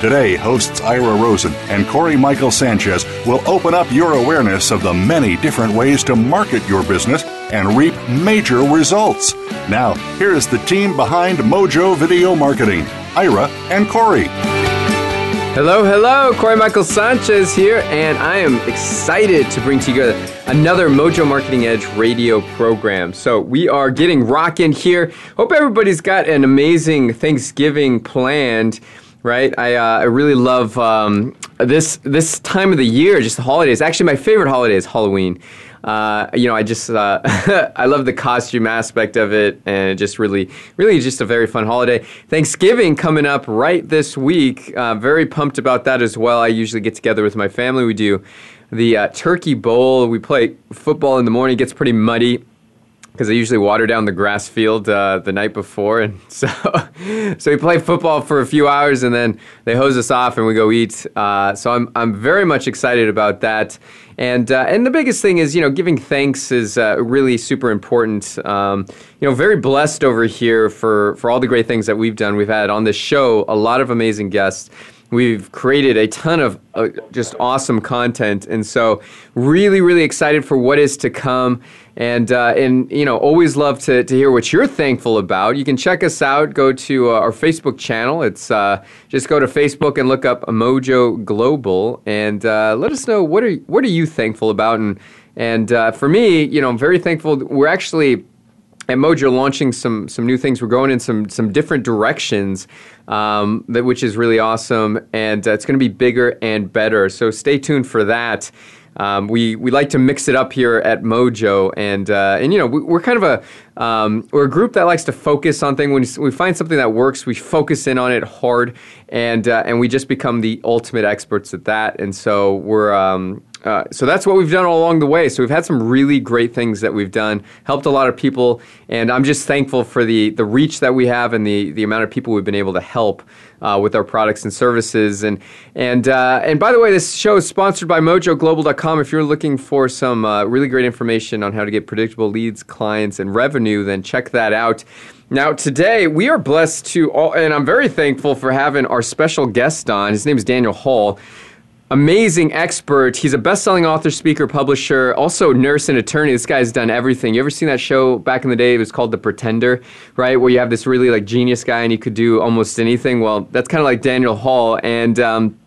Today, hosts Ira Rosen and Corey Michael Sanchez will open up your awareness of the many different ways to market your business and reap major results. Now, here is the team behind Mojo Video Marketing Ira and Corey. Hello, hello, Corey Michael Sanchez here, and I am excited to bring to you another Mojo Marketing Edge radio program. So, we are getting rocking here. Hope everybody's got an amazing Thanksgiving planned right? I, uh, I really love um, this this time of the year, just the holidays. Actually, my favorite holiday is Halloween. Uh, you know, I just uh, I love the costume aspect of it, and just really, really just a very fun holiday. Thanksgiving coming up right this week. Uh, very pumped about that as well. I usually get together with my family. We do the uh, turkey bowl. We play football in the morning. It gets pretty muddy because I usually water down the grass field uh, the night before, and so so we play football for a few hours, and then they hose us off, and we go eat. Uh, so I'm I'm very much excited about that, and uh, and the biggest thing is you know giving thanks is uh, really super important. Um, you know, very blessed over here for for all the great things that we've done. We've had on this show a lot of amazing guests. We've created a ton of uh, just awesome content, and so really, really excited for what is to come. And uh, and you know, always love to, to hear what you're thankful about. You can check us out. Go to uh, our Facebook channel. It's uh, just go to Facebook and look up Mojo Global, and uh, let us know what are what are you thankful about. And and uh, for me, you know, I'm very thankful. We're actually at Mojo launching some some new things. We're going in some some different directions, um, that, which is really awesome, and uh, it's going to be bigger and better. So stay tuned for that. Um, we we like to mix it up here at Mojo, and uh, and you know we, are kind of a um, we're a group that likes to focus on things. When we find something that works, we focus in on it hard, and uh, and we just become the ultimate experts at that. And so we're um, uh, so that's what we've done all along the way. So we've had some really great things that we've done, helped a lot of people, and I'm just thankful for the the reach that we have and the the amount of people we've been able to help uh, with our products and services. And and uh, and by the way, this show is sponsored by MojoGlobal.com. If you're looking for some uh, really great information on how to get predictable leads, clients, and revenue, then check that out. Now, today we are blessed to, all, and I'm very thankful for having our special guest on. His name is Daniel Hall amazing expert. He's a best-selling author, speaker, publisher, also nurse and attorney. This guy's done everything. You ever seen that show back in the day? It was called The Pretender, right? Where you have this really like genius guy and he could do almost anything. Well, that's kind of like Daniel Hall and. Um,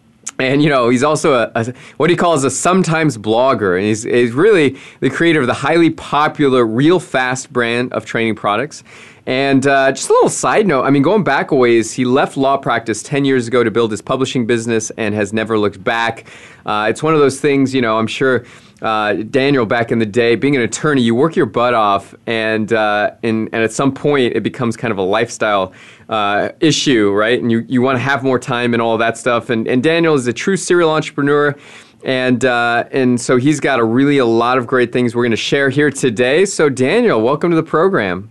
and you know he's also a, a, what he calls a sometimes blogger and he's, he's really the creator of the highly popular real fast brand of training products and uh, just a little side note I mean, going back a ways, he left law practice 10 years ago to build his publishing business and has never looked back. Uh, it's one of those things, you know, I'm sure. Uh, Daniel, back in the day, being an attorney, you work your butt off, and uh, and, and at some point it becomes kind of a lifestyle uh, issue, right? And you, you want to have more time and all that stuff. And, and Daniel is a true serial entrepreneur and uh, and so he's got a really a lot of great things we're going to share here today. So Daniel, welcome to the program.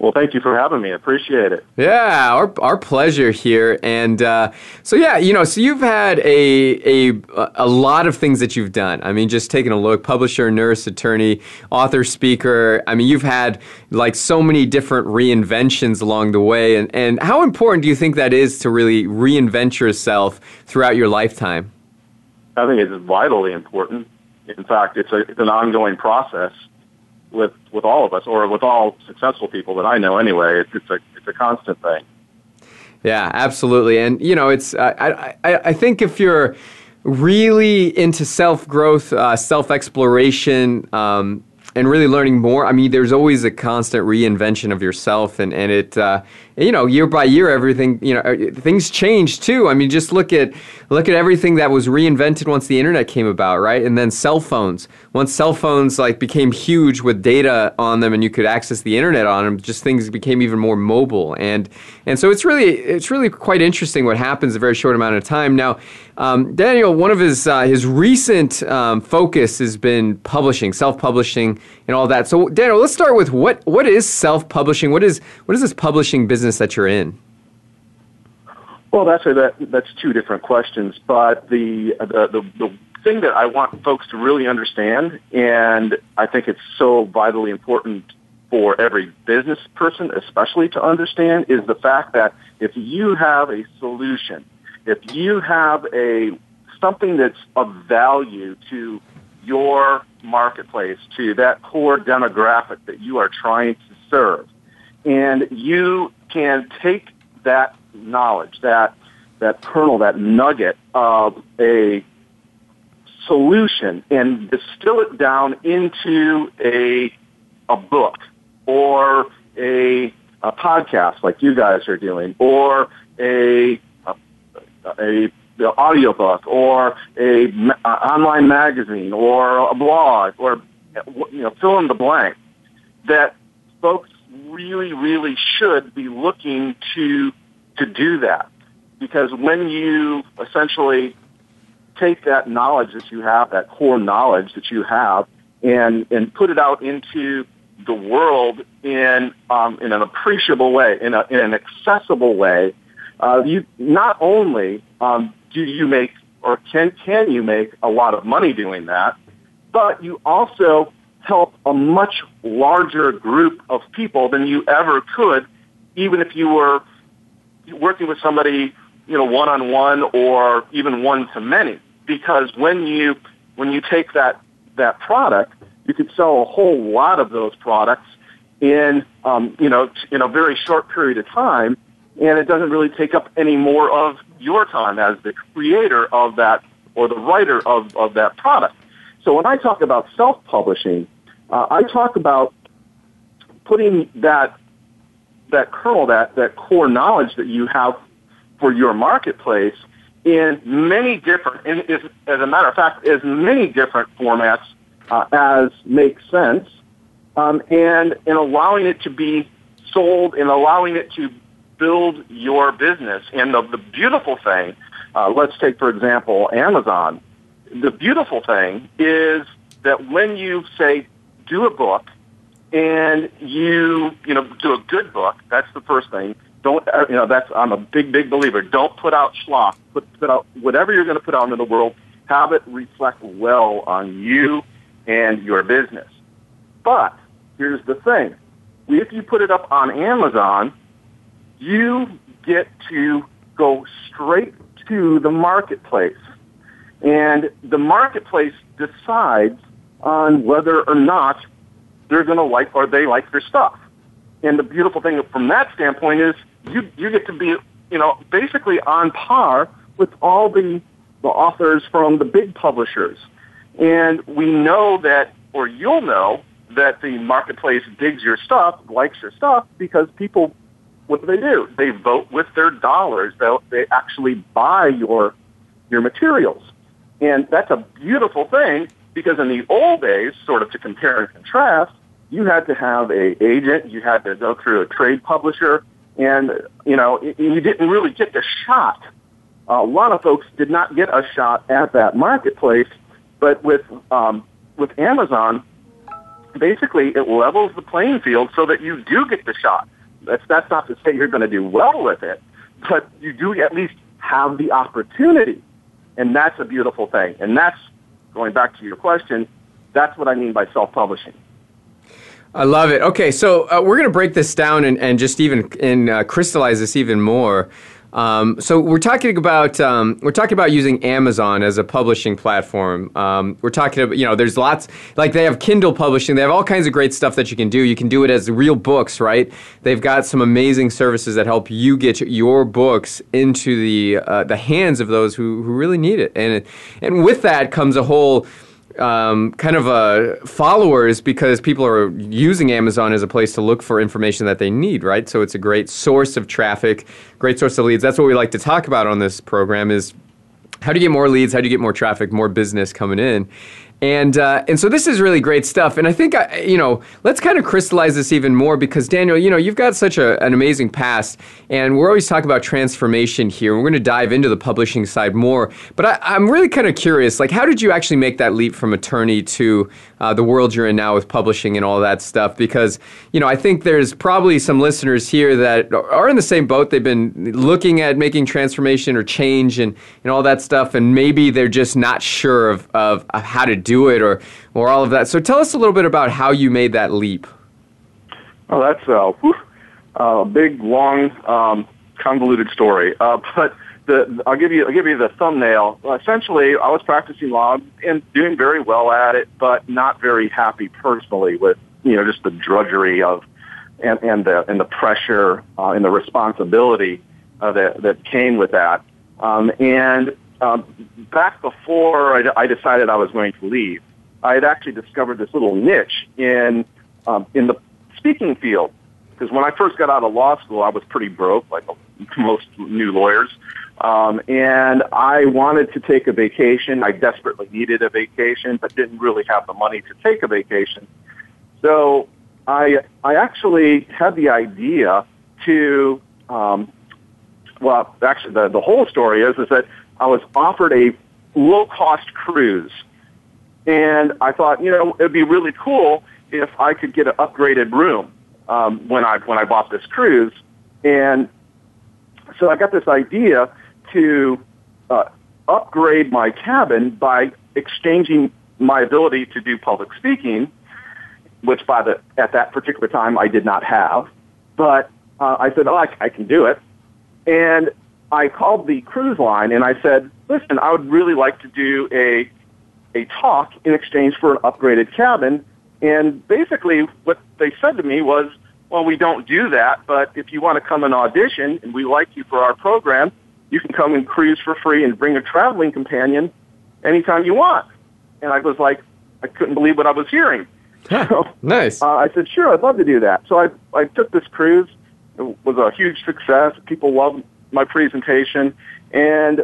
Well, thank you for having me. I appreciate it. Yeah, our, our pleasure here. And uh, so, yeah, you know, so you've had a, a, a lot of things that you've done. I mean, just taking a look publisher, nurse, attorney, author, speaker. I mean, you've had like so many different reinventions along the way. And, and how important do you think that is to really reinvent yourself throughout your lifetime? I think it's vitally important. In fact, it's, a, it's an ongoing process with with all of us, or with all successful people that I know. Anyway, it's, it's a it's a constant thing. Yeah, absolutely, and you know, it's I I, I think if you're really into self growth, uh, self exploration. Um, and really learning more. I mean, there's always a constant reinvention of yourself, and and it uh, you know year by year everything you know uh, things change too. I mean, just look at look at everything that was reinvented once the internet came about, right? And then cell phones. Once cell phones like became huge with data on them, and you could access the internet on them, just things became even more mobile, and and so it's really it's really quite interesting what happens in a very short amount of time. Now, um, Daniel, one of his uh, his recent um, focus has been publishing, self publishing and all that. So, Daniel, let's start with what what is self-publishing? What is what is this publishing business that you're in? Well, that's a, that that's two different questions, but the, the the the thing that I want folks to really understand, and I think it's so vitally important for every business person, especially to understand, is the fact that if you have a solution, if you have a something that's of value to your marketplace to that core demographic that you are trying to serve. And you can take that knowledge, that, that kernel, that nugget of a solution and distill it down into a, a book or a, a podcast like you guys are doing or a, a, a audiobook or a uh, online magazine or a blog or you know fill in the blank that folks really really should be looking to to do that because when you essentially take that knowledge that you have that core knowledge that you have and and put it out into the world in um, in an appreciable way in, a, in an accessible way uh, you not only um, do you make or can can you make a lot of money doing that? But you also help a much larger group of people than you ever could, even if you were working with somebody, you know, one on one or even one to many. Because when you when you take that that product, you could sell a whole lot of those products in um, you know in a very short period of time and it doesn't really take up any more of your time as the creator of that or the writer of, of that product. So when I talk about self-publishing, uh, I talk about putting that that kernel, that, that core knowledge that you have for your marketplace in many different, in, as, a matter of fact, as many different formats uh, as makes sense, um, and in allowing it to be sold and allowing it to build your business. And the, the beautiful thing, uh, let's take, for example, Amazon. The beautiful thing is that when you say, do a book, and you, you know, do a good book, that's the first thing. Don't, uh, you know, that's, I'm a big, big believer. Don't put out schlock. Put, put out whatever you're going to put out into the world, have it reflect well on you and your business. But here's the thing. If you put it up on Amazon, you get to go straight to the marketplace. And the marketplace decides on whether or not they're going to like or they like your stuff. And the beautiful thing from that standpoint is you, you get to be, you know, basically on par with all the, the authors from the big publishers. And we know that, or you'll know, that the marketplace digs your stuff, likes your stuff, because people what do they do? They vote with their dollars. They they actually buy your your materials, and that's a beautiful thing because in the old days, sort of to compare and contrast, you had to have a agent, you had to go through a trade publisher, and you know you didn't really get the shot. a lot of folks did not get a shot at that marketplace, but with um, with Amazon, basically it levels the playing field so that you do get the shot. That's that's not to say you're going to do well with it, but you do at least have the opportunity, and that's a beautiful thing. And that's going back to your question. That's what I mean by self-publishing. I love it. Okay, so uh, we're going to break this down and, and just even and uh, crystallize this even more. Um, so we're talking about um, we're talking about using Amazon as a publishing platform. Um, we're talking about you know there's lots like they have Kindle publishing. They have all kinds of great stuff that you can do. You can do it as real books, right? They've got some amazing services that help you get your books into the uh, the hands of those who, who really need it. And and with that comes a whole um, kind of uh, followers because people are using Amazon as a place to look for information that they need, right? So it's a great source of traffic, great source of leads. That's what we like to talk about on this program is how do you get more leads? How do you get more traffic, more business coming in? And uh, and so this is really great stuff. And I think I, you know, let's kind of crystallize this even more because Daniel, you know, you've got such a, an amazing past, and we're always talking about transformation here. We're going to dive into the publishing side more, but I, am really kind of curious, like, how did you actually make that leap from attorney to uh, the world you're in now with publishing and all that stuff? Because you know, I think there's probably some listeners here that are in the same boat. They've been looking at making transformation or change and and all that stuff, and maybe they're just not sure of of, of how to do it or, or all of that. So tell us a little bit about how you made that leap. Oh, that's a, a big, long, um, convoluted story. Uh, but the, I'll give you I'll give you the thumbnail. Essentially, I was practicing law and doing very well at it, but not very happy personally with you know just the drudgery of and, and the and the pressure uh, and the responsibility uh, that that came with that. Um, and um, back before I, I decided I was going to leave, I had actually discovered this little niche in um, in the speaking field. Because when I first got out of law school, I was pretty broke, like most new lawyers, um, and I wanted to take a vacation. I desperately needed a vacation, but didn't really have the money to take a vacation. So I I actually had the idea to um, well, actually, the, the whole story is is that I was offered a low cost cruise. And I thought, you know, it'd be really cool if I could get an upgraded room um, when I when I bought this cruise. And so I got this idea to uh, upgrade my cabin by exchanging my ability to do public speaking, which by the at that particular time I did not have. But uh, I said, oh, I, I can do it. And I called the cruise line and I said, listen, I would really like to do a, a talk in exchange for an upgraded cabin. And basically what they said to me was, well, we don't do that, but if you want to come and audition and we like you for our program, you can come and cruise for free and bring a traveling companion anytime you want. And I was like, I couldn't believe what I was hearing. so, nice. Uh, I said, sure, I'd love to do that. So I, I took this cruise. It was a huge success. People loved my presentation. And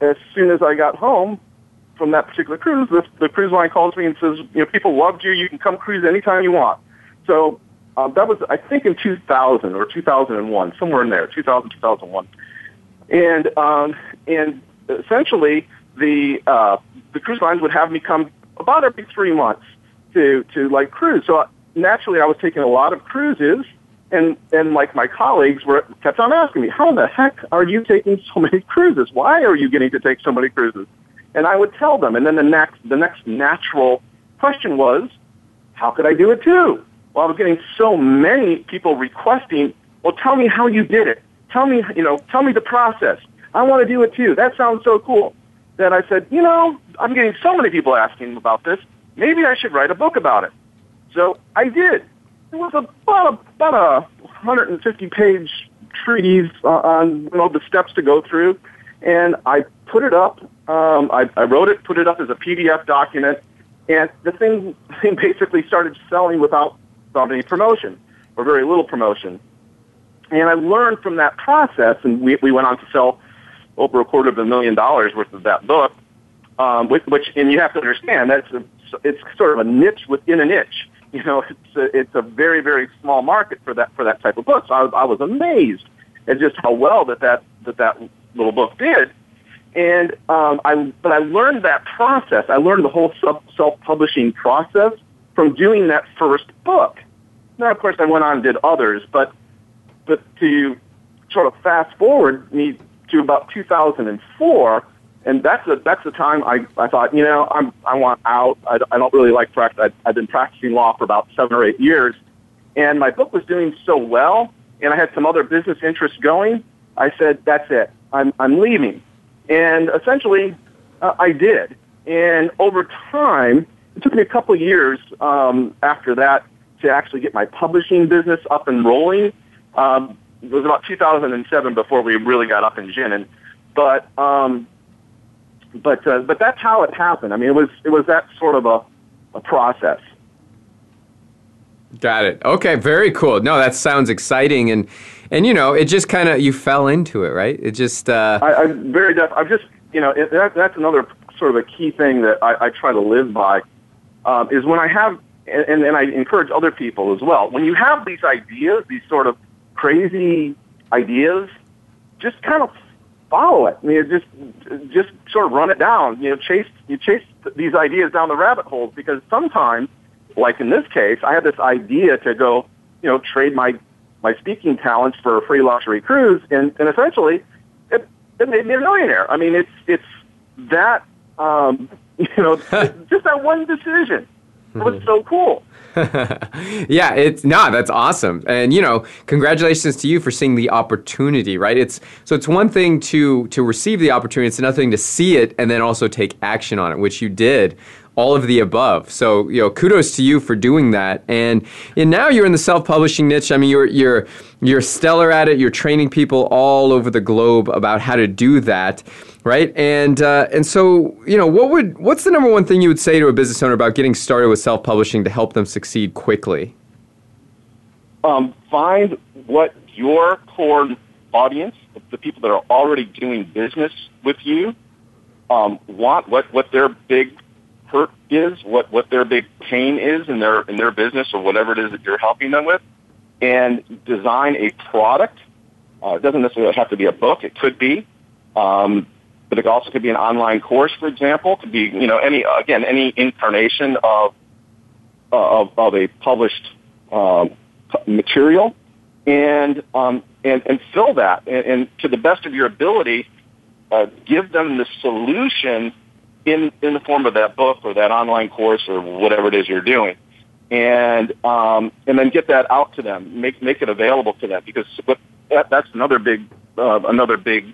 as soon as I got home from that particular cruise, the, the cruise line calls me and says, you know, people loved you. You can come cruise anytime you want. So uh, that was, I think, in 2000 or 2001, somewhere in there, 2000, 2001. And um, and essentially, the uh, the cruise lines would have me come about every three months to to like cruise. So naturally, I was taking a lot of cruises and and like my colleagues were kept on asking me, how the heck are you taking so many cruises? Why are you getting to take so many cruises? And I would tell them, and then the next the next natural question was, how could I do it too? Well, I was getting so many people requesting, well, tell me how you did it. Tell me, you know, tell me the process. I want to do it too. That sounds so cool. Then I said, you know, I'm getting so many people asking about this. Maybe I should write a book about it. So I did it was about a, about a 150 page treatise on you know the steps to go through, and I put it up. Um, I, I wrote it, put it up as a PDF document, and the thing, thing basically started selling without, without any promotion or very little promotion. And I learned from that process, and we, we went on to sell over a quarter of a million dollars worth of that book, um, which, which and you have to understand that's a, it's sort of a niche within a niche you know, it's a, it's a very, very small market for that, for that type of book. So I, I was amazed at just how well that that, that, that little book did. And, um, I, but I learned that process. I learned the whole self-publishing process from doing that first book. Now, of course, I went on and did others, but, but to sort of fast forward me to about 2004, and that's the that's the time I I thought you know I'm I want out. I, I don't really like practice I, I've been practicing law for about seven or eight years, and my book was doing so well, and I had some other business interests going. I said that's it. I'm I'm leaving, and essentially uh, I did, and over time it took me a couple of years um, after that to actually get my publishing business up and rolling. Um, it was about 2007 before we really got up and ginning, but um, but uh, but that's how it happened. I mean, it was it was that sort of a, a process. Got it. Okay, very cool. No, that sounds exciting, and and you know, it just kind of you fell into it, right? It just. Uh... I, I'm very def- I'm just you know it, that, that's another sort of a key thing that I, I try to live by um, is when I have and, and I encourage other people as well. When you have these ideas, these sort of crazy ideas, just kind of follow it. I mean, just just sort of run it down. You know, chase you chase these ideas down the rabbit holes because sometimes, like in this case, I had this idea to go, you know, trade my my speaking talents for a free luxury cruise, and, and essentially, it, it made me a millionaire. I mean, it's it's that um, you know, just that one decision. It was so cool. yeah, it's nah, that's awesome. And you know, congratulations to you for seeing the opportunity, right? It's so it's one thing to to receive the opportunity, it's another thing to see it and then also take action on it, which you did all of the above. So, you know, kudos to you for doing that. And and now you're in the self-publishing niche. I mean, you're you're you're stellar at it. You're training people all over the globe about how to do that, right? And uh, and so, you know, what would what's the number one thing you would say to a business owner about getting started with self-publishing to help them succeed quickly? Um, find what your core audience, the people that are already doing business with you, um, want what what their big hurt is, what, what their big pain is in their, in their business or whatever it is that you're helping them with, and design a product. Uh, it doesn't necessarily have to be a book. It could be. Um, but it also could be an online course, for example. It could be, you know, any, again, any incarnation of, uh, of, of a published, um, material and, um, and, and fill that and, and to the best of your ability, uh, give them the solution in in the form of that book or that online course or whatever it is you're doing, and um, and then get that out to them, make make it available to them because that, that's another big uh, another big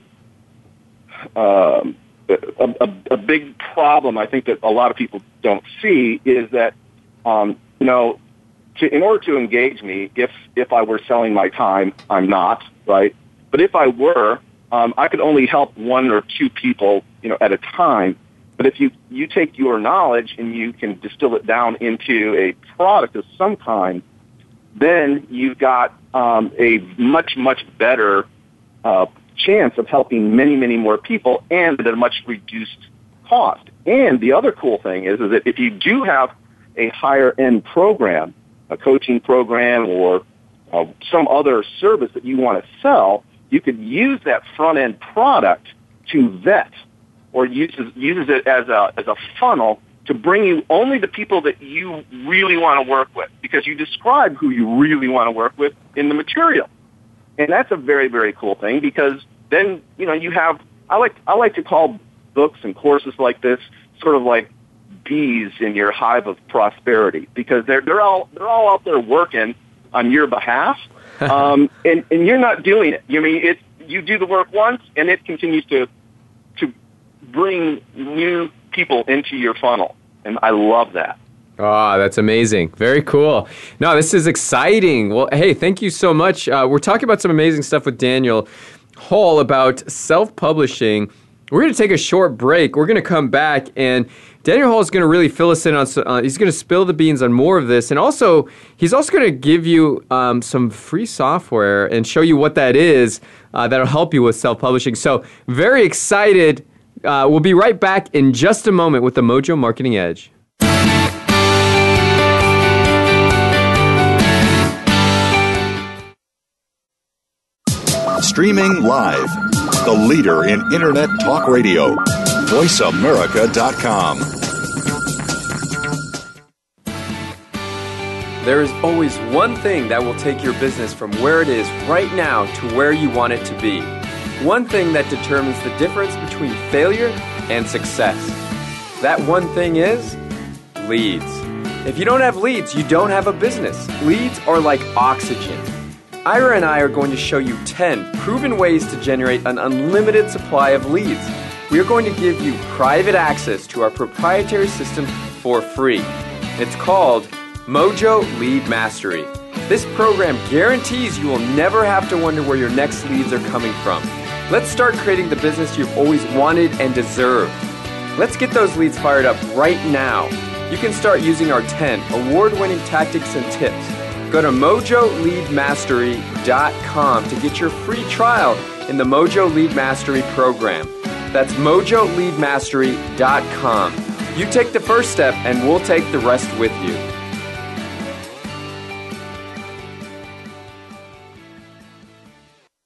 um, a, a, a big problem I think that a lot of people don't see is that um, you know to, in order to engage me if if I were selling my time I'm not right? But if I were um, I could only help one or two people you know at a time but if you, you take your knowledge and you can distill it down into a product of some kind, then you've got um, a much, much better uh, chance of helping many, many more people and at a much reduced cost. And the other cool thing is, is that if you do have a higher end program, a coaching program or uh, some other service that you want to sell, you could use that front end product to vet or uses uses it as a as a funnel to bring you only the people that you really want to work with because you describe who you really want to work with in the material. And that's a very, very cool thing because then, you know, you have, I like, I like to call books and courses like this sort of like bees in your hive of prosperity because they're, they're all, they're all out there working on your behalf. um, and, and you're not doing it. You mean it, you do the work once and it continues to bring new people into your funnel. And I love that. Oh, that's amazing. Very cool. No, this is exciting. Well, hey, thank you so much. Uh, we're talking about some amazing stuff with Daniel Hall about self publishing. We're going to take a short break. We're going to come back, and Daniel Hall is going to really fill us in on. Uh, he's going to spill the beans on more of this, and also he's also going to give you um, some free software and show you what that is uh, that'll help you with self publishing. So, very excited uh, we'll be right back in just a moment with the Mojo Marketing Edge. Streaming live, the leader in Internet Talk Radio, VoiceAmerica.com. There is always one thing that will take your business from where it is right now to where you want it to be one thing that determines the difference between failure and success. That one thing is leads. If you don't have leads, you don't have a business. Leads are like oxygen. Ira and I are going to show you 10 proven ways to generate an unlimited supply of leads. We are going to give you private access to our proprietary system for free. It's called Mojo Lead Mastery. This program guarantees you will never have to wonder where your next leads are coming from. Let's start creating the business you've always wanted and deserved. Let's get those leads fired up right now. You can start using our 10 award winning tactics and tips. Go to mojoleadmastery.com to get your free trial in the Mojo Lead Mastery program. That's mojoleadmastery.com. You take the first step, and we'll take the rest with you.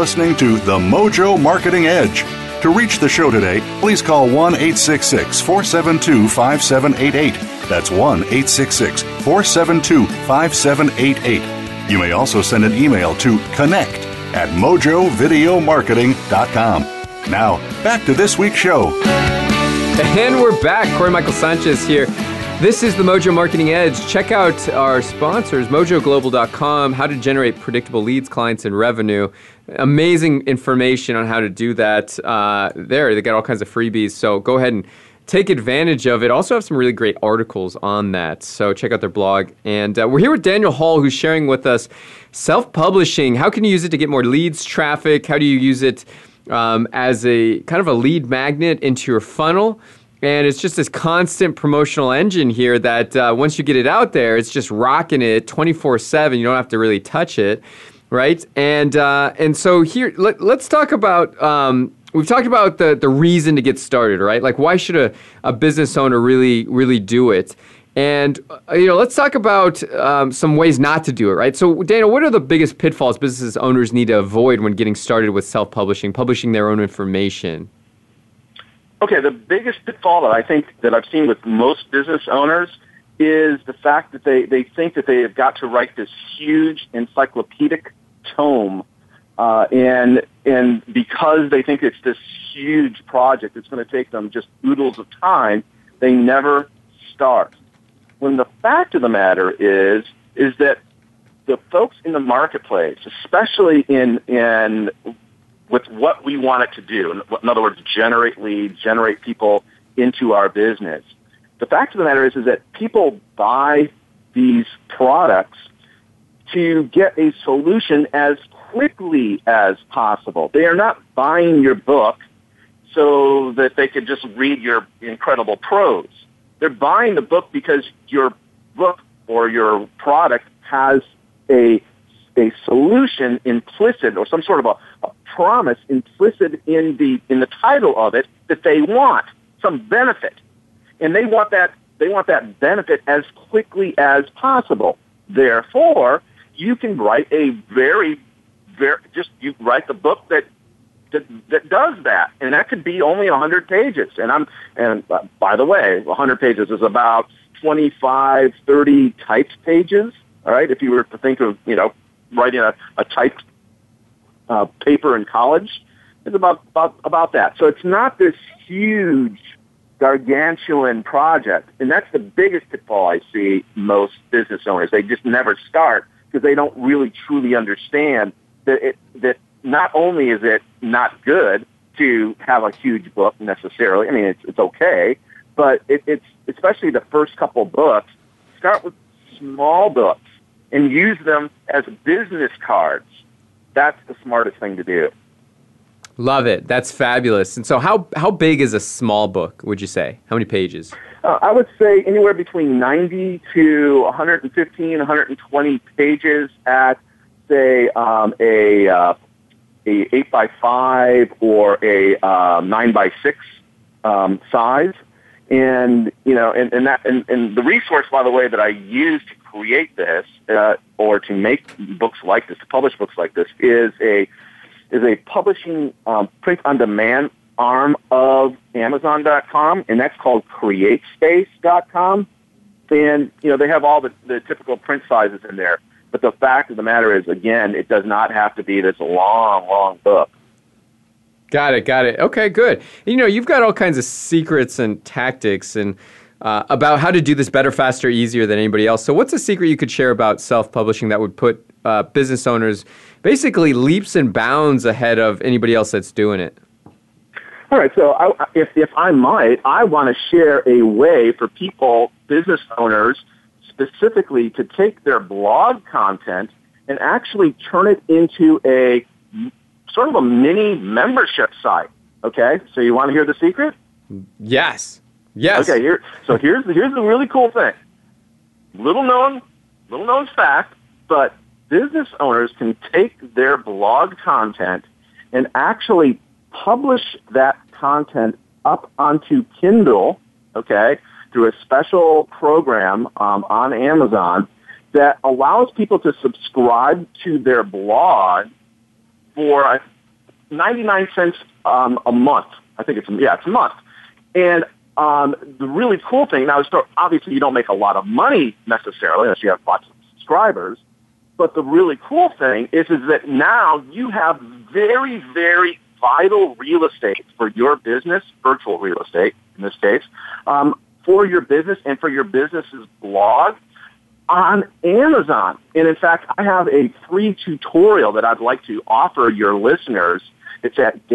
listening to The Mojo Marketing Edge. To reach the show today, please call 1 866 472 5788. That's 1 866 472 5788. You may also send an email to connect at mojovideomarketing.com. Now, back to this week's show. And we're back. Corey Michael Sanchez here. This is the Mojo Marketing Edge. Check out our sponsors, mojoglobal.com, how to generate predictable leads, clients, and revenue. Amazing information on how to do that uh, there. They got all kinds of freebies. So go ahead and take advantage of it. Also, have some really great articles on that. So check out their blog. And uh, we're here with Daniel Hall, who's sharing with us self publishing. How can you use it to get more leads, traffic? How do you use it um, as a kind of a lead magnet into your funnel? And it's just this constant promotional engine here that uh, once you get it out there, it's just rocking it 24 7. You don't have to really touch it, right? And, uh, and so here, let, us talk about. Um, we've talked about the, the reason to get started, right? Like, why should a, a business owner really, really do it? And uh, you know, let's talk about um, some ways not to do it, right? So, Dana, what are the biggest pitfalls business owners need to avoid when getting started with self-publishing, publishing their own information? Okay, the biggest pitfall that I think that I've seen with most business owners is the fact that they, they think that they have got to write this huge encyclopedic tome. Uh, and, and because they think it's this huge project, it's going to take them just oodles of time, they never start. When the fact of the matter is, is that the folks in the marketplace, especially in, in with what we want it to do. In other words, generate leads, generate people into our business. The fact of the matter is, is that people buy these products to get a solution as quickly as possible. They are not buying your book so that they could just read your incredible prose. They're buying the book because your book or your product has a a solution implicit or some sort of a, a promise implicit in the in the title of it that they want some benefit, and they want that they want that benefit as quickly as possible. Therefore, you can write a very very just you write the book that that, that does that, and that could be only a 100 pages. And I'm and uh, by the way, a 100 pages is about 25, 30 typed pages. All right, if you were to think of you know writing a, a typed uh, paper in college. It's about, about about that. So it's not this huge, gargantuan project, and that's the biggest pitfall I see most business owners. They just never start because they don't really truly understand that it that not only is it not good to have a huge book necessarily. I mean, it's it's okay, but it, it's especially the first couple books. Start with small books and use them as business cards. That's the smartest thing to do. Love it. That's fabulous. And so, how how big is a small book? Would you say? How many pages? Uh, I would say anywhere between 90 to 115, 120 pages at say um, a uh, a eight by five or a uh, nine by six um, size. And you know, and, and that and, and the resource, by the way, that I use to create this uh, or to make books like this, to publish books like this, is a is a publishing um, print on demand arm of Amazon.com, and that's called CreateSpace.com. And you know, they have all the, the typical print sizes in there. But the fact of the matter is, again, it does not have to be this long, long book. Got it, got it. Okay, good. You know, you've got all kinds of secrets and tactics and uh, about how to do this better, faster, easier than anybody else. So, what's a secret you could share about self-publishing that would put uh, business owners basically leaps and bounds ahead of anybody else that's doing it? All right. So, I, if if I might, I want to share a way for people, business owners, specifically, to take their blog content and actually turn it into a sort of a mini membership site. Okay, so you want to hear the secret? Yes. Yes. Okay. Here. So here's the, here's the really cool thing. Little known, little known fact, but business owners can take their blog content and actually publish that content up onto Kindle. Okay, through a special program um, on Amazon that allows people to subscribe to their blog for 99 cents um, a month. I think it's, yeah, it's a month. And um, the really cool thing, now, is obviously you don't make a lot of money necessarily unless you have lots of subscribers. But the really cool thing is, is that now you have very, very vital real estate for your business, virtual real estate in this case, um, for your business and for your business's blog on Amazon. And in fact, I have a free tutorial that I'd like to offer your listeners. It's at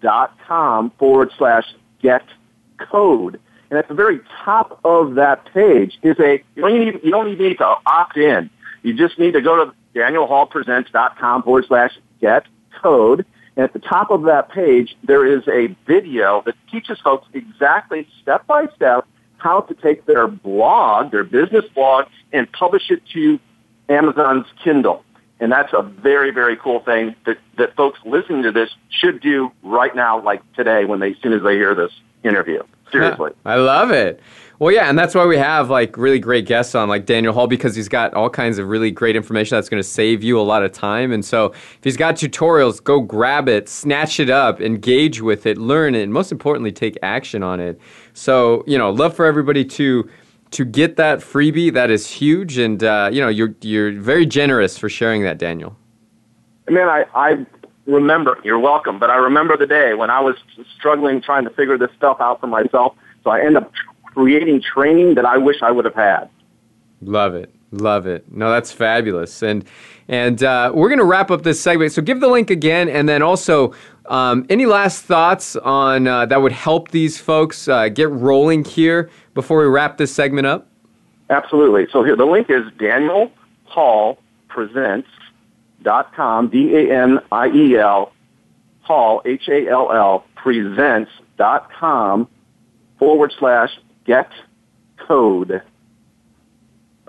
danielhallpresents.com forward slash get code. And at the very top of that page is a, you don't, need, you don't even need to opt in. You just need to go to danielhallpresents.com forward slash get code. And at the top of that page, there is a video that teaches folks exactly step by step how to take their blog, their business blog, and publish it to Amazon's Kindle. And that's a very, very cool thing that, that folks listening to this should do right now, like today, when they, as soon as they hear this interview. Seriously. I love it. Well, yeah, and that's why we have like really great guests on, like Daniel Hall, because he's got all kinds of really great information that's going to save you a lot of time. And so, if he's got tutorials, go grab it, snatch it up, engage with it, learn it, and most importantly, take action on it. So, you know, love for everybody to to get that freebie. That is huge, and uh, you know, you're you're very generous for sharing that, Daniel. Man, I, I remember. You're welcome. But I remember the day when I was struggling trying to figure this stuff out for myself. So I end up creating training that I wish I would have had. Love it. Love it. No, that's fabulous. And and uh, we're going to wrap up this segment. So give the link again, and then also um, any last thoughts on uh, that would help these folks uh, get rolling here before we wrap this segment up? Absolutely. So here the link is Daniel Hall Presents dot com D A N I E L Hall H A L L Presents dot com forward slash get code.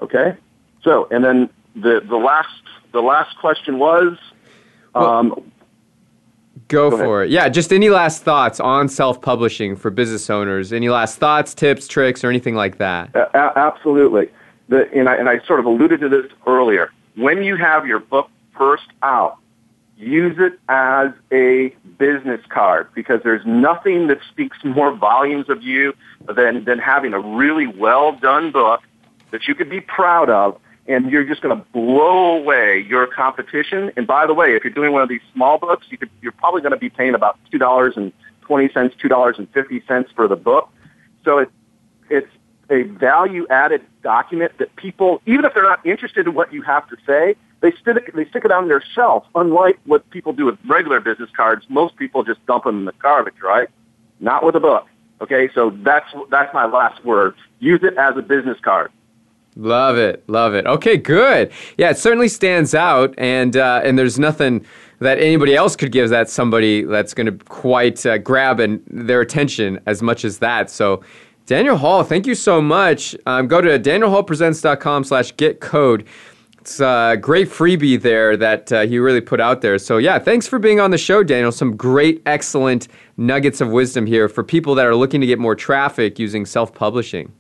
Okay? So, and then the, the last, the last question was, um, Go, Go for it. Yeah, just any last thoughts on self-publishing for business owners? Any last thoughts, tips, tricks, or anything like that? Uh, absolutely. The, and, I, and I sort of alluded to this earlier. When you have your book first out, use it as a business card because there's nothing that speaks more volumes of you than, than having a really well done book that you could be proud of and you're just going to blow away your competition. And by the way, if you're doing one of these small books, you could, you're probably going to be paying about $2.20, $2.50 for the book. So it, it's a value added document that people, even if they're not interested in what you have to say, they stick it, they stick it on their shelf. Unlike what people do with regular business cards, most people just dump them in the garbage, right? Not with a book. Okay, so that's that's my last word. Use it as a business card. Love it, love it. Okay, good. Yeah, it certainly stands out, and uh, and there's nothing that anybody else could give that somebody that's going to quite uh, grab and their attention as much as that. So, Daniel Hall, thank you so much. Um, go to danielhallpresents.com slash get code it's a great freebie there that uh, he really put out there. So, yeah, thanks for being on the show, Daniel. Some great, excellent nuggets of wisdom here for people that are looking to get more traffic using self publishing.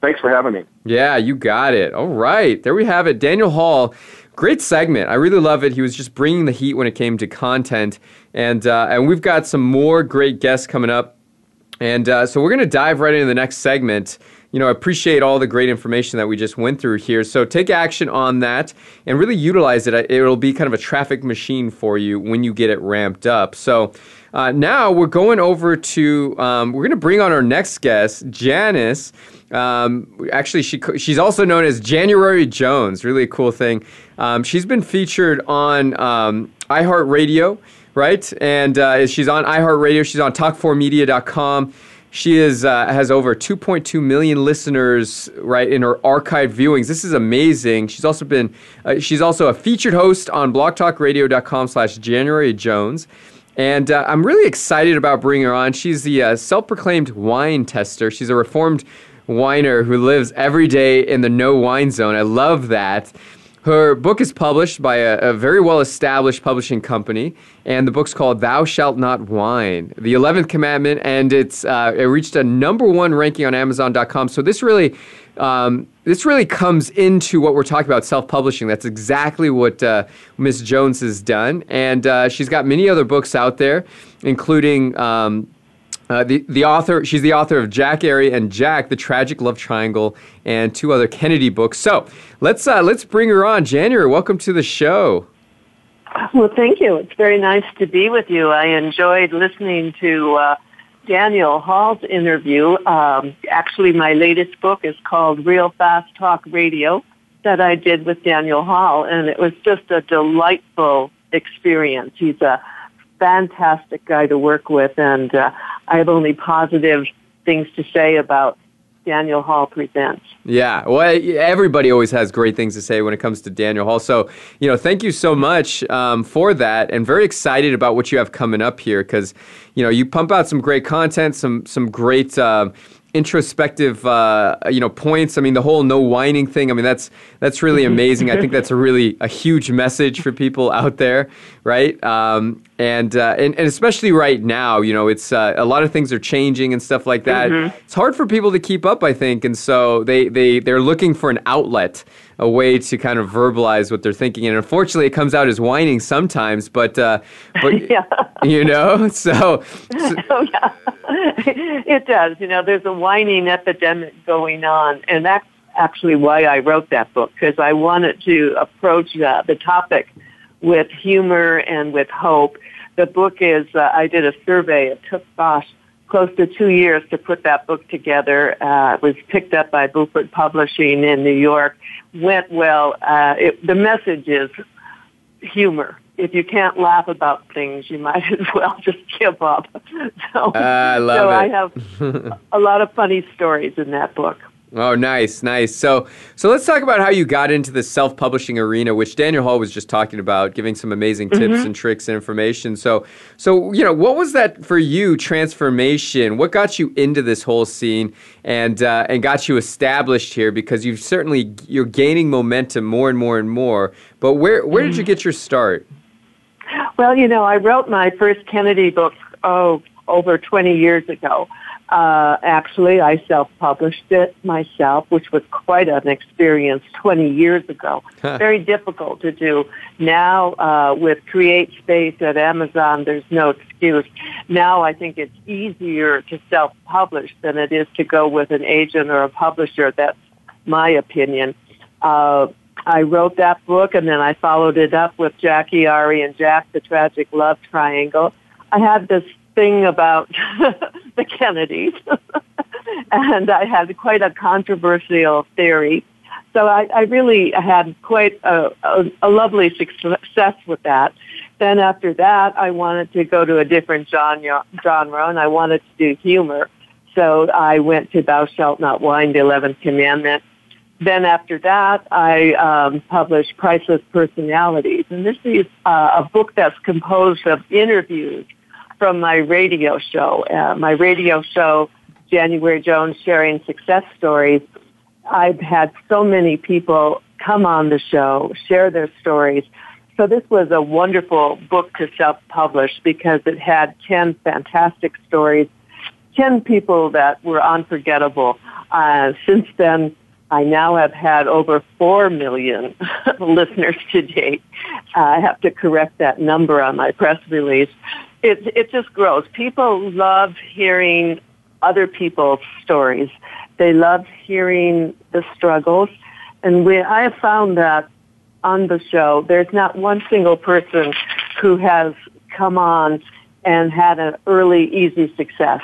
Thanks for having me. Yeah, you got it. All right. There we have it. Daniel Hall. Great segment. I really love it. He was just bringing the heat when it came to content. And, uh, and we've got some more great guests coming up. And uh, so we're going to dive right into the next segment you know, I appreciate all the great information that we just went through here. So take action on that and really utilize it. It'll be kind of a traffic machine for you when you get it ramped up. So uh, now we're going over to, um, we're going to bring on our next guest, Janice. Um, actually, she, she's also known as January Jones. Really cool thing. Um, she's been featured on um, iHeartRadio, right? And uh, she's on iHeartRadio. She's on talk4media.com. She is uh, has over 2.2 million listeners right in her archived viewings. This is amazing. She's also been uh, she's also a featured host on blogtalkradio.com/slash January Jones. And uh, I'm really excited about bringing her on. She's the uh, self-proclaimed whine tester. She's a reformed whiner who lives every day in the no whine zone. I love that. Her book is published by a, a very well established publishing company, and the book's called Thou Shalt Not Whine, the 11th Commandment, and it's uh, it reached a number one ranking on Amazon.com. So this really. Um, this really comes into what we're talking about self-publishing. That's exactly what uh, Miss Jones has done, and uh, she's got many other books out there, including um, uh, the, the author, she's the author of Jackie Ari and Jack, The Tragic Love Triangle, and two other Kennedy books. So let's, uh, let's bring her on. January, welcome to the show. Well, thank you. It's very nice to be with you. I enjoyed listening to uh, Daniel Hall's interview. Um, actually, my latest book is called Real Fast Talk Radio that I did with Daniel Hall, and it was just a delightful experience. He's a fantastic guy to work with, and uh, I have only positive things to say about Daniel Hall presents. Yeah, well, everybody always has great things to say when it comes to Daniel Hall. So, you know, thank you so much um, for that, and very excited about what you have coming up here because, you know, you pump out some great content, some some great. Uh, introspective uh, you know points. I mean the whole no whining thing i mean that's that's really amazing. I think that's a really a huge message for people out there right? Um, and, uh, and and especially right now you know it's uh, a lot of things are changing and stuff like that. Mm-hmm. it's hard for people to keep up i think. And so they they they're looking for an outlet a way to kind of verbalize what they're thinking. And unfortunately, it comes out as whining sometimes. But uh, but yeah. you know, so, so oh, yeah. it does. You know, there's a whining epidemic going on, and that's actually why I wrote that book because I wanted to approach uh, the topic with humor and with hope. The book is, uh, I did a survey. It took, gosh, close to two years to put that book together. Uh, it was picked up by Beaufort Publishing in New York. Went well. Uh, it, the message is humor. If you can't laugh about things, you might as well just give up. So, I love so it. I have a lot of funny stories in that book. Oh, nice, nice. So, so let's talk about how you got into the self-publishing arena, which Daniel Hall was just talking about, giving some amazing tips mm-hmm. and tricks and information. So, so you know, what was that for you? Transformation. What got you into this whole scene and uh, and got you established here? Because you've certainly you're gaining momentum more and more and more. But where where did you mm-hmm. get your start? Well, you know, I wrote my first Kennedy book oh over 20 years ago. Uh, actually, I self-published it myself, which was quite an experience 20 years ago. Very difficult to do. Now, uh, with Create Space at Amazon, there's no excuse. Now I think it's easier to self-publish than it is to go with an agent or a publisher. That's my opinion. Uh, I wrote that book and then I followed it up with Jackie Ari and Jack, the Tragic Love Triangle. I had this thing about the Kennedys, and I had quite a controversial theory. So I, I really had quite a, a, a lovely success with that. Then after that, I wanted to go to a different genre, genre and I wanted to do humor. So I went to Thou Shalt Not Whine, the 11th Commandment. Then after that, I um, published Priceless Personalities. And this is uh, a book that's composed of interviews from my radio show. Uh, my radio show, January Jones Sharing Success Stories, I've had so many people come on the show, share their stories. So this was a wonderful book to self-publish because it had 10 fantastic stories, 10 people that were unforgettable. Uh, since then, I now have had over 4 million listeners to date. Uh, I have to correct that number on my press release. It, it just grows. People love hearing other people's stories. They love hearing the struggles. And we, I have found that on the show, there's not one single person who has come on and had an early, easy success.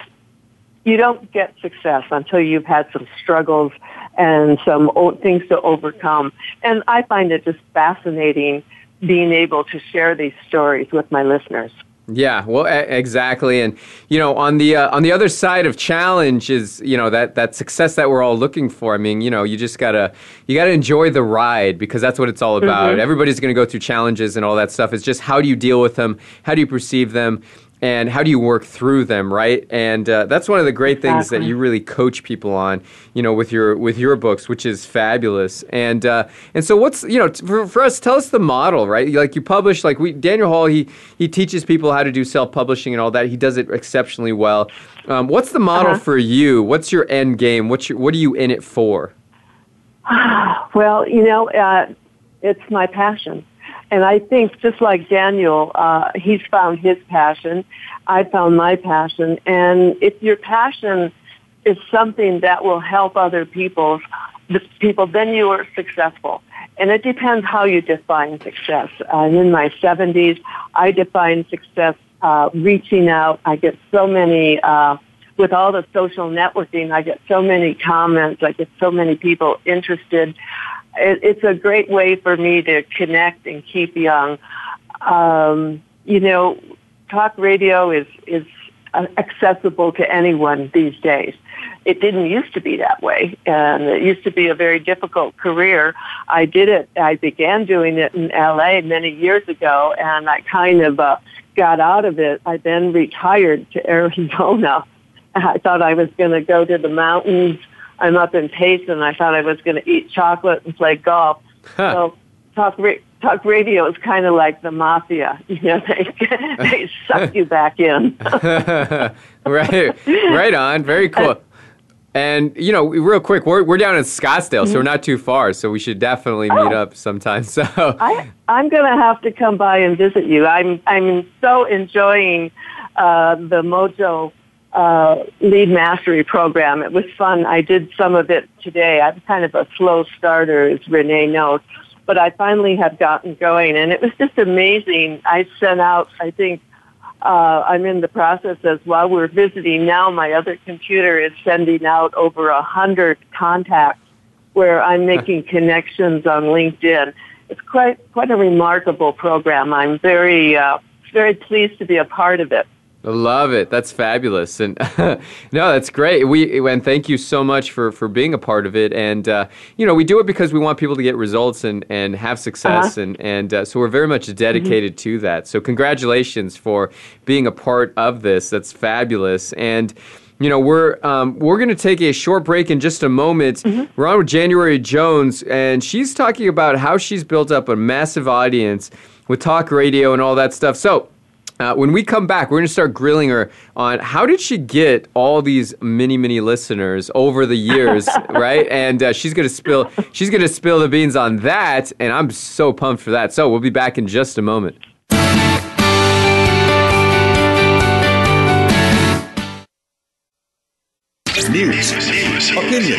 You don't get success until you've had some struggles and some things to overcome. And I find it just fascinating being able to share these stories with my listeners. Yeah, well, exactly, and you know, on the uh, on the other side of challenge is you know that that success that we're all looking for. I mean, you know, you just gotta you gotta enjoy the ride because that's what it's all about. Mm-hmm. Everybody's gonna go through challenges and all that stuff. It's just how do you deal with them? How do you perceive them? And how do you work through them right? And uh, that's one of the great exactly. things that you really coach people on you know with your with your books which is fabulous. And uh, and so what's you know for, for us tell us the model right? Like you publish like we daniel hall he he teaches people how to do self-publishing and all that. He does it exceptionally well. Um, what's the model uh-huh. for you? What's your end game? What's your, what are you in it for? Well you know uh, it's my passion and I think just like Daniel, uh, he's found his passion. I found my passion. And if your passion is something that will help other people, the people, then you are successful. And it depends how you define success. Uh, in my 70s, I define success uh, reaching out. I get so many, uh, with all the social networking, I get so many comments. I get so many people interested it, it's a great way for me to connect and keep young. Um, you know, talk radio is is accessible to anyone these days. It didn't used to be that way, and it used to be a very difficult career. I did it. I began doing it in LA many years ago, and I kind of uh, got out of it. I then retired to Arizona. I thought I was going to go to the mountains I'm up in Payson. And I thought I was going to eat chocolate and play golf. Huh. So talk ra- talk radio is kind of like the mafia. You know, they they suck you back in. right, right on. Very cool. And you know, real quick, we're we're down in Scottsdale, so we're not too far. So we should definitely meet oh. up sometime. So I, I'm going to have to come by and visit you. I'm I'm so enjoying uh, the Mojo uh, lead mastery program. It was fun. I did some of it today. I'm kind of a slow starter, as Renee knows, but I finally have gotten going, and it was just amazing. I sent out, I think, uh, I'm in the process as while we're visiting now. My other computer is sending out over a hundred contacts where I'm making connections on LinkedIn. It's quite quite a remarkable program. I'm very uh, very pleased to be a part of it. Love it. That's fabulous. And no, that's great. We and thank you so much for for being a part of it. And uh, you know, we do it because we want people to get results and and have success. Uh-huh. And and uh, so we're very much dedicated mm-hmm. to that. So congratulations for being a part of this. That's fabulous. And you know we're um, we're going to take a short break in just a moment. Mm-hmm. We're on with January Jones, and she's talking about how she's built up a massive audience with talk radio and all that stuff. So uh, when we come back, we're going to start grilling her on how did she get all these many, many listeners over the years, right? And uh, she's going to spill she's going to spill the beans on that, and I'm so pumped for that. So we'll be back in just a moment. News, opinion,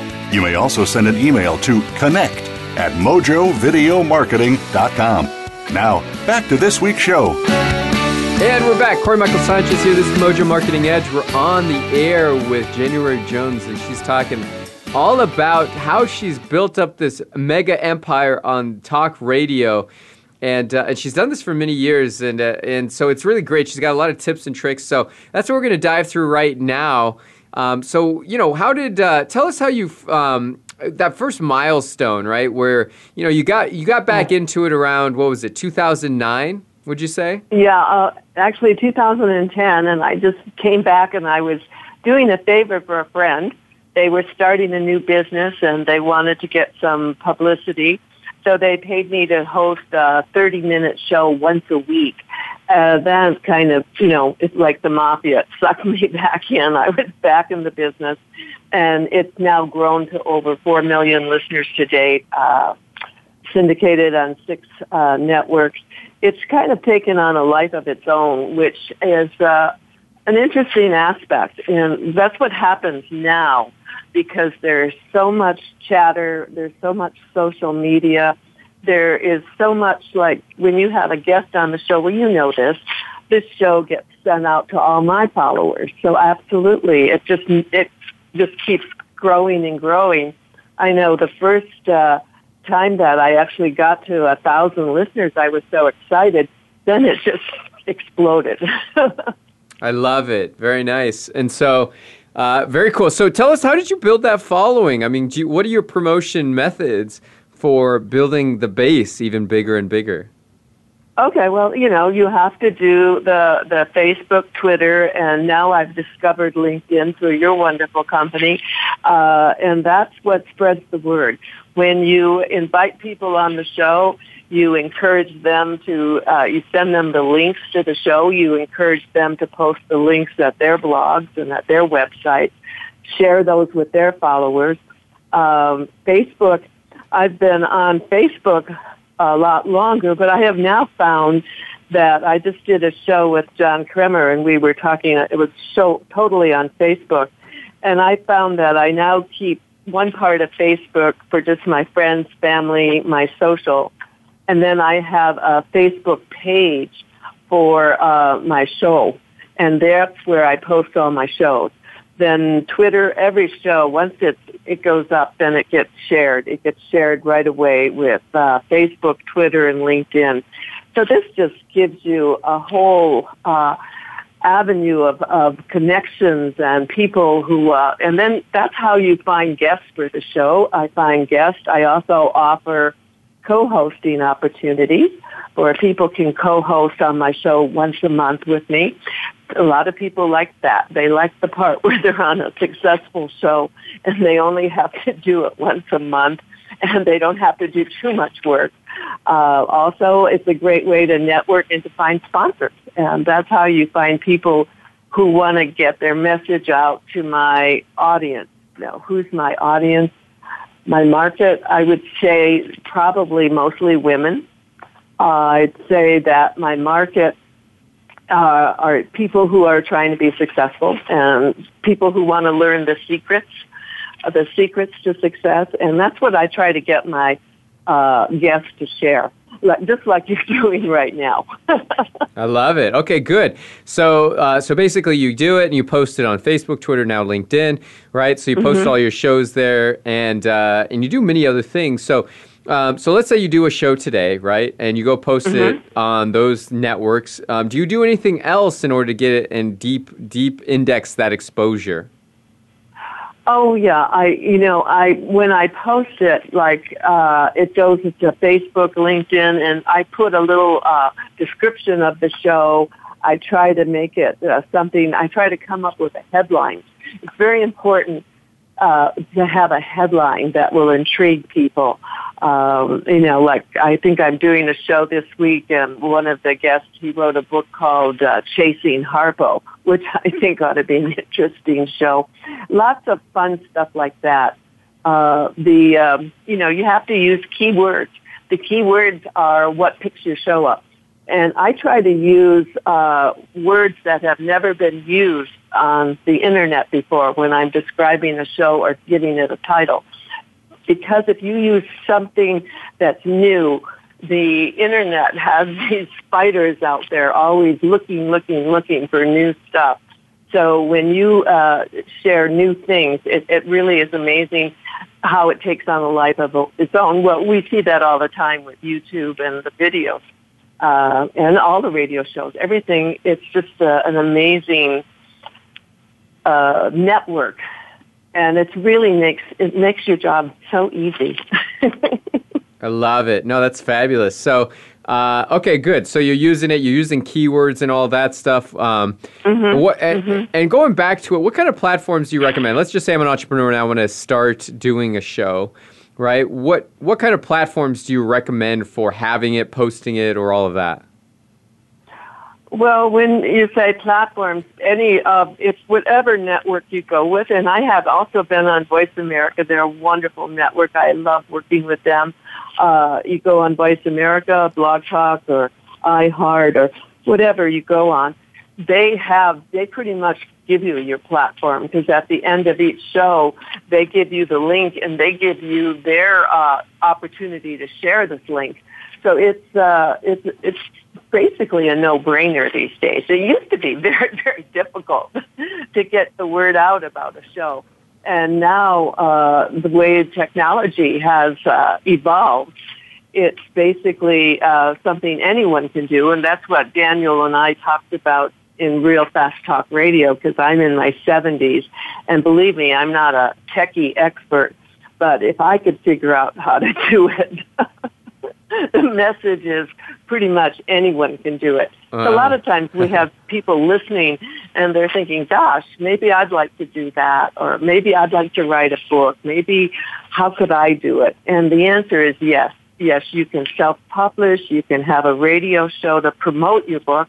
You may also send an email to connect at mojovideomarketing.com. Now, back to this week's show. And we're back. Corey Michael Sanchez here. This is Mojo Marketing Edge. We're on the air with January Jones, and she's talking all about how she's built up this mega empire on talk radio. And, uh, and she's done this for many years, and, uh, and so it's really great. She's got a lot of tips and tricks. So that's what we're going to dive through right now. Um, so, you know, how did, uh, tell us how you, um, that first milestone, right? Where, you know, you got, you got back into it around, what was it, 2009? Would you say? Yeah, uh, actually 2010, and I just came back and I was doing a favor for a friend. They were starting a new business and they wanted to get some publicity. So they paid me to host a 30 minute show once a week. Uh, that kind of, you know, it's like the mafia. It sucked me back in. I was back in the business and it's now grown to over 4 million listeners to date, uh, syndicated on six uh, networks. It's kind of taken on a life of its own, which is uh, an interesting aspect. And that's what happens now because there's so much chatter, there's so much social media, there is so much like when you have a guest on the show, well, you know this, this show gets sent out to all my followers. So absolutely, it just, it just keeps growing and growing. I know the first, uh, time that I actually got to a thousand listeners, I was so excited. Then it just exploded. I love it. Very nice. And so, uh, very cool. So, tell us, how did you build that following? I mean, you, what are your promotion methods for building the base even bigger and bigger? Okay, well, you know, you have to do the the Facebook, Twitter, and now I've discovered LinkedIn through your wonderful company, uh, and that's what spreads the word. When you invite people on the show, you encourage them to, uh, you send them the links to the show. You encourage them to post the links at their blogs and at their websites. Share those with their followers. Um, Facebook, I've been on Facebook a lot longer, but I have now found that I just did a show with John Kremer and we were talking, it was so totally on Facebook. And I found that I now keep one part of Facebook for just my friends, family, my social. And then I have a Facebook page for uh, my show. And that's where I post all my shows. Then Twitter, every show, once it, it goes up, then it gets shared. It gets shared right away with uh, Facebook, Twitter, and LinkedIn. So this just gives you a whole uh, avenue of, of connections and people who, uh, and then that's how you find guests for the show. I find guests. I also offer co-hosting opportunities where people can co-host on my show once a month with me. A lot of people like that. They like the part where they're on a successful show and they only have to do it once a month and they don't have to do too much work. Uh, also, it's a great way to network and to find sponsors. And that's how you find people who want to get their message out to my audience. Now, who's my audience? My market, I would say probably mostly women. Uh, I'd say that my market uh, are people who are trying to be successful and people who want to learn the secrets, uh, the secrets to success. And that's what I try to get my uh, guests to share like, just like you're doing right now. I love it. Okay, good. So, uh, so basically, you do it and you post it on Facebook, Twitter, now LinkedIn, right? So you post mm-hmm. all your shows there, and uh, and you do many other things. So. Um, so let's say you do a show today, right? And you go post mm-hmm. it on those networks. Um, do you do anything else in order to get it and deep, deep index that exposure? Oh yeah, I you know I when I post it like uh, it goes to Facebook, LinkedIn, and I put a little uh, description of the show. I try to make it uh, something. I try to come up with a headline. It's very important uh, to have a headline that will intrigue people. Um, you know, like I think I'm doing a show this week, and one of the guests he wrote a book called uh, "Chasing Harpo," which I think ought to be an interesting show. Lots of fun stuff like that. Uh, the um, you know you have to use keywords. The keywords are what picks your show up, and I try to use uh, words that have never been used on the internet before when I'm describing a show or giving it a title because if you use something that's new, the internet has these spiders out there always looking, looking, looking for new stuff. So when you uh, share new things, it, it really is amazing how it takes on a life of its own. Well, we see that all the time with YouTube and the videos uh, and all the radio shows. Everything, it's just uh, an amazing uh, network and it really makes it makes your job so easy. I love it. No, that's fabulous. So, uh, okay, good. So you're using it. You're using keywords and all that stuff. Um, mm-hmm. What, and, mm-hmm. and, going back to it, what kind of platforms do you recommend? Let's just say I'm an entrepreneur and I want to start doing a show, right? What what kind of platforms do you recommend for having it, posting it, or all of that? Well, when you say platforms, any of it's whatever network you go with, and I have also been on Voice America. They're a wonderful network. I love working with them. Uh, you go on Voice America, Blog Talk, or iHeart, or whatever you go on. They have they pretty much give you your platform because at the end of each show they give you the link and they give you their uh, opportunity to share this link. So it's uh, it's it's basically a no-brainer these days. It used to be very, very difficult to get the word out about a show. And now, uh, the way technology has uh, evolved, it's basically uh, something anyone can do, and that's what Daniel and I talked about in Real Fast Talk Radio because I'm in my 70s, and believe me, I'm not a techie expert, but if I could figure out how to do it, the message is pretty much anyone can do it. Uh, a lot of times we have people listening and they're thinking, gosh, maybe I'd like to do that or maybe I'd like to write a book. Maybe how could I do it? And the answer is yes. Yes, you can self-publish. You can have a radio show to promote your book,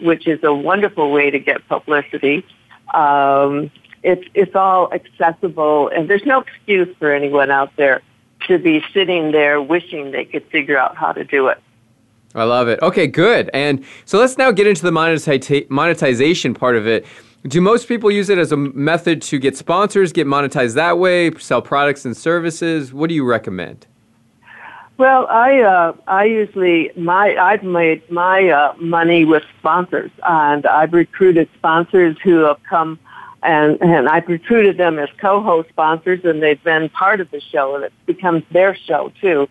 which is a wonderful way to get publicity. Um, it's, it's all accessible and there's no excuse for anyone out there to be sitting there wishing they could figure out how to do it. I love it. Okay, good. And so let's now get into the monetization part of it. Do most people use it as a method to get sponsors, get monetized that way, sell products and services? What do you recommend? Well, I uh, I usually my I've made my uh, money with sponsors, and I've recruited sponsors who have come and and I've recruited them as co-host sponsors, and they've been part of the show, and it becomes their show too,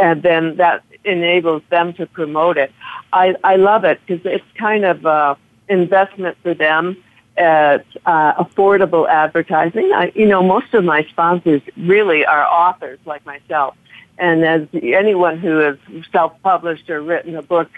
and then that enables them to promote it. I I love it because it's kind of a investment for them. At uh, affordable advertising. I, you know, most of my sponsors really are authors like myself, And as anyone who has self-published or written a book,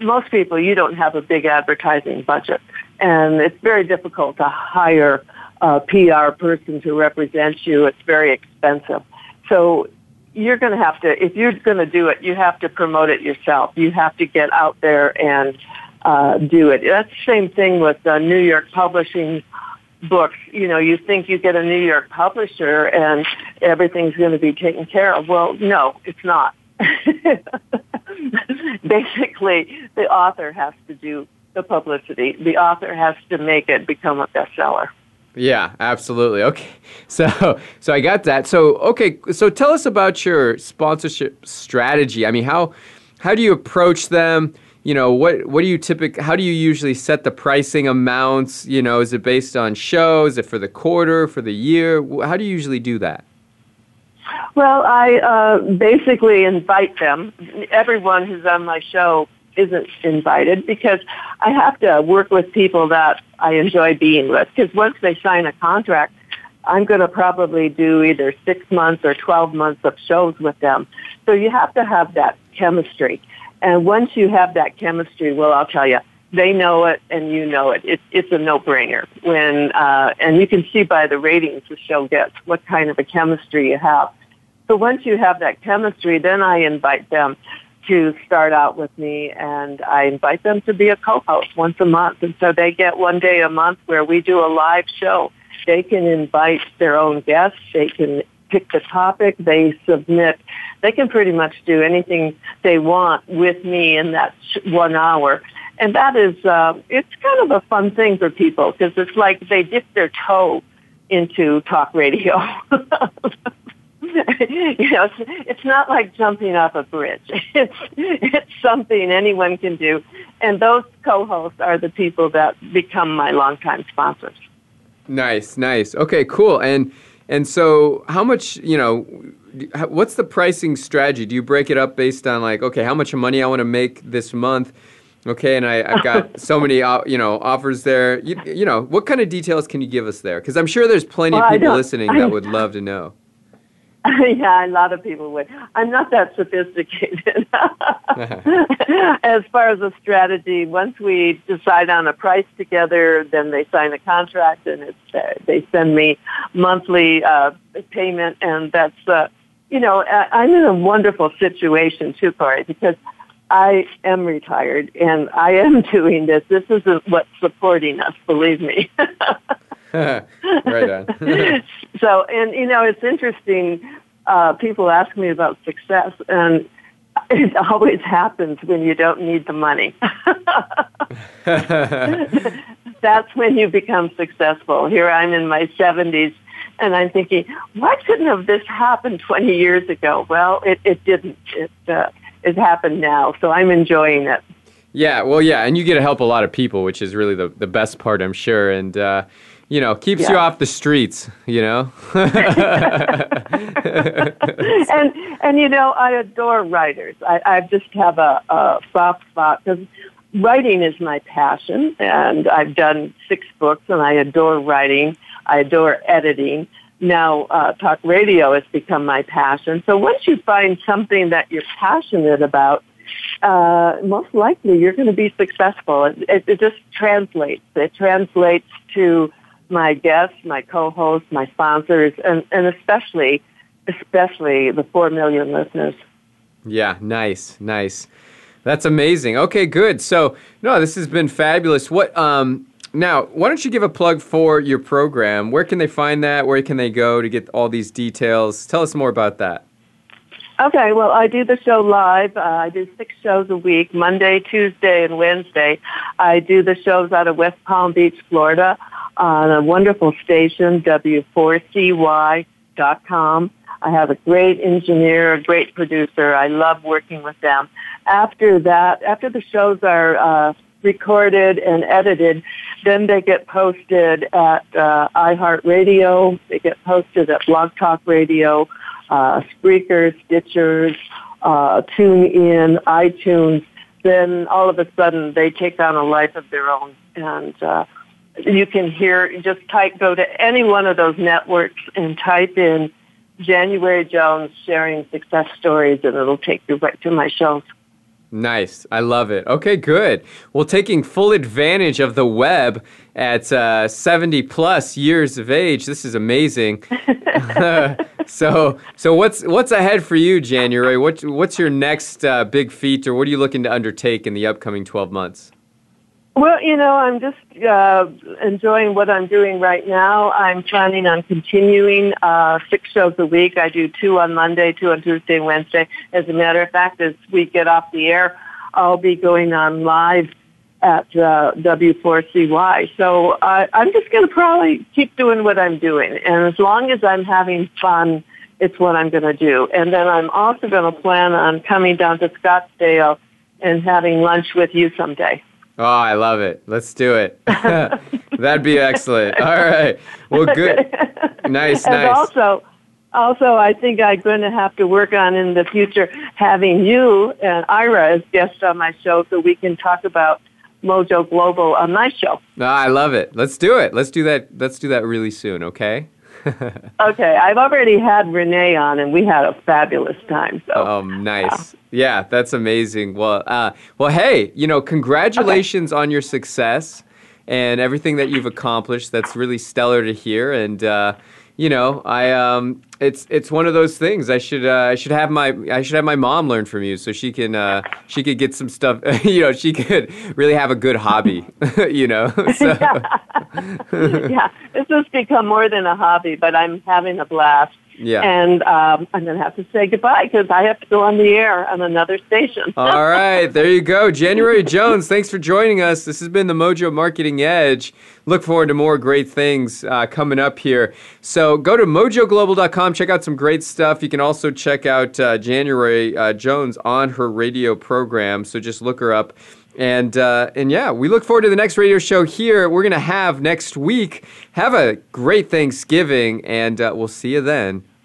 most people, you don't have a big advertising budget. And it's very difficult to hire a PR person to represent you. It's very expensive. So you're going to have to, if you're going to do it, you have to promote it yourself. You have to get out there and uh, do it. That's the same thing with uh, New York publishing books. You know, you think you get a New York publisher and everything's going to be taken care of. Well, no, it's not. Basically, the author has to do the publicity. The author has to make it become a bestseller. Yeah, absolutely. Okay. So so I got that. So okay, so tell us about your sponsorship strategy. I mean, how how do you approach them? You know, what what do you typically how do you usually set the pricing amounts? You know, is it based on shows? Is it for the quarter, for the year? How do you usually do that? Well, I uh, basically invite them. Everyone who's on my show isn't invited because I have to work with people that I enjoy being with. Because once they sign a contract, I'm going to probably do either six months or 12 months of shows with them. So you have to have that chemistry. And once you have that chemistry, well, I'll tell you, they know it and you know it. It's it's a no-brainer. When uh, and you can see by the ratings the show gets what kind of a chemistry you have. So once you have that chemistry, then I invite them to start out with me and I invite them to be a co-host once a month. And so they get one day a month where we do a live show. They can invite their own guests. They can pick the topic. They submit. They can pretty much do anything they want with me in that one hour. And that is, uh, it's kind of a fun thing for people because it's like they dip their toe into talk radio. you know, it's, it's not like jumping off a bridge. It's, it's something anyone can do. And those co-hosts are the people that become my longtime sponsors. Nice, nice. Okay, cool. And and so how much, you know, what's the pricing strategy? Do you break it up based on like, okay, how much money I want to make this month? Okay, and I, have got so many, uh, you know, offers there. You, you know, what kind of details can you give us there? Because I'm sure there's plenty well, of people listening that would love to know. yeah, a lot of people would. I'm not that sophisticated. as far as a strategy, once we decide on a price together, then they sign a contract and it's, uh, they send me monthly uh, payment, and that's, uh, you know, I'm in a wonderful situation too, Corey, because I am retired and I am doing this. This isn't what's supporting us, believe me. right on. so, and you know, it's interesting. Uh, people ask me about success, and it always happens when you don't need the money. That's when you become successful. Here I'm in my 70s, and I'm thinking, why couldn't have this happened 20 years ago? Well, it, it didn't. It, uh, it happened now, so I'm enjoying it. Yeah, well, yeah, and you get to help a lot of people, which is really the, the best part, I'm sure. And, uh, you know, keeps yeah. you off the streets, you know. and and you know, I adore writers. I, I just have a, a soft spot because writing is my passion, and I've done six books, and I adore writing. I adore editing. Now, uh, talk radio has become my passion. So once you find something that you're passionate about, uh, most likely you're going to be successful. It, it, it just translates. It translates to my guests, my co-hosts, my sponsors, and, and especially, especially the four million listeners. Yeah, nice, nice. That's amazing. Okay, good. So, no, this has been fabulous. What um now, why don't you give a plug for your program? Where can they find that? Where can they go to get all these details? Tell us more about that. Okay, well, I do the show live. Uh, I do six shows a week, Monday, Tuesday, and Wednesday. I do the shows out of West Palm Beach, Florida on a wonderful station, W4CY.com. I have a great engineer, a great producer. I love working with them. After that, after the shows are uh, recorded and edited, then they get posted at uh, iHeartRadio. They get posted at Blog Talk Radio, uh, Spreaker, Stitchers, uh, TuneIn, iTunes. Then all of a sudden they take on a life of their own, and uh, you can hear, just type, go to any one of those networks and type in January Jones sharing success stories, and it'll take you right to my shows. Nice. I love it. Okay, good. Well, taking full advantage of the web at uh, 70 plus years of age, this is amazing. so, so what's what's ahead for you, January? What what's your next uh, big feat, or what are you looking to undertake in the upcoming 12 months? Well, you know, I'm just uh, enjoying what I'm doing right now. I'm planning on continuing uh, six shows a week. I do two on Monday, two on Tuesday and Wednesday. As a matter of fact, as we get off the air, I'll be going on live at uh, W4CY. So uh, I'm just going to probably keep doing what I'm doing. And as long as I'm having fun, it's what I'm going to do. And then I'm also going to plan on coming down to Scottsdale and having lunch with you someday. Oh, I love it. Let's do it. That'd be excellent. All right. Well, good. Nice, and nice. also, also, I think I'm going to have to work on in the future having you and Ira as guests on my show so we can talk about Mojo Global on my show. Oh, I love it. Let's do it. Let's do that. Let's do that really soon. Okay. okay, I've already had Renee on, and we had a fabulous time. So. Oh, nice. Yeah, that's amazing. Well, uh, well, hey, you know, congratulations okay. on your success and everything that you've accomplished. That's really stellar to hear. And uh, you know, I um, it's it's one of those things. I should uh, I should have my I should have my mom learn from you so she can uh, she could get some stuff. you know, she could really have a good hobby. you know, so. yeah. yeah, this has become more than a hobby, but I'm having a blast. Yeah. And um, I'm going to have to say goodbye because I have to go on the air on another station. All right. There you go. January Jones, thanks for joining us. This has been the Mojo Marketing Edge. Look forward to more great things uh, coming up here. So go to mojoglobal.com, check out some great stuff. You can also check out uh, January uh, Jones on her radio program. So just look her up. And uh, and yeah, we look forward to the next radio show here. We're gonna have next week. Have a great Thanksgiving, and uh, we'll see you then.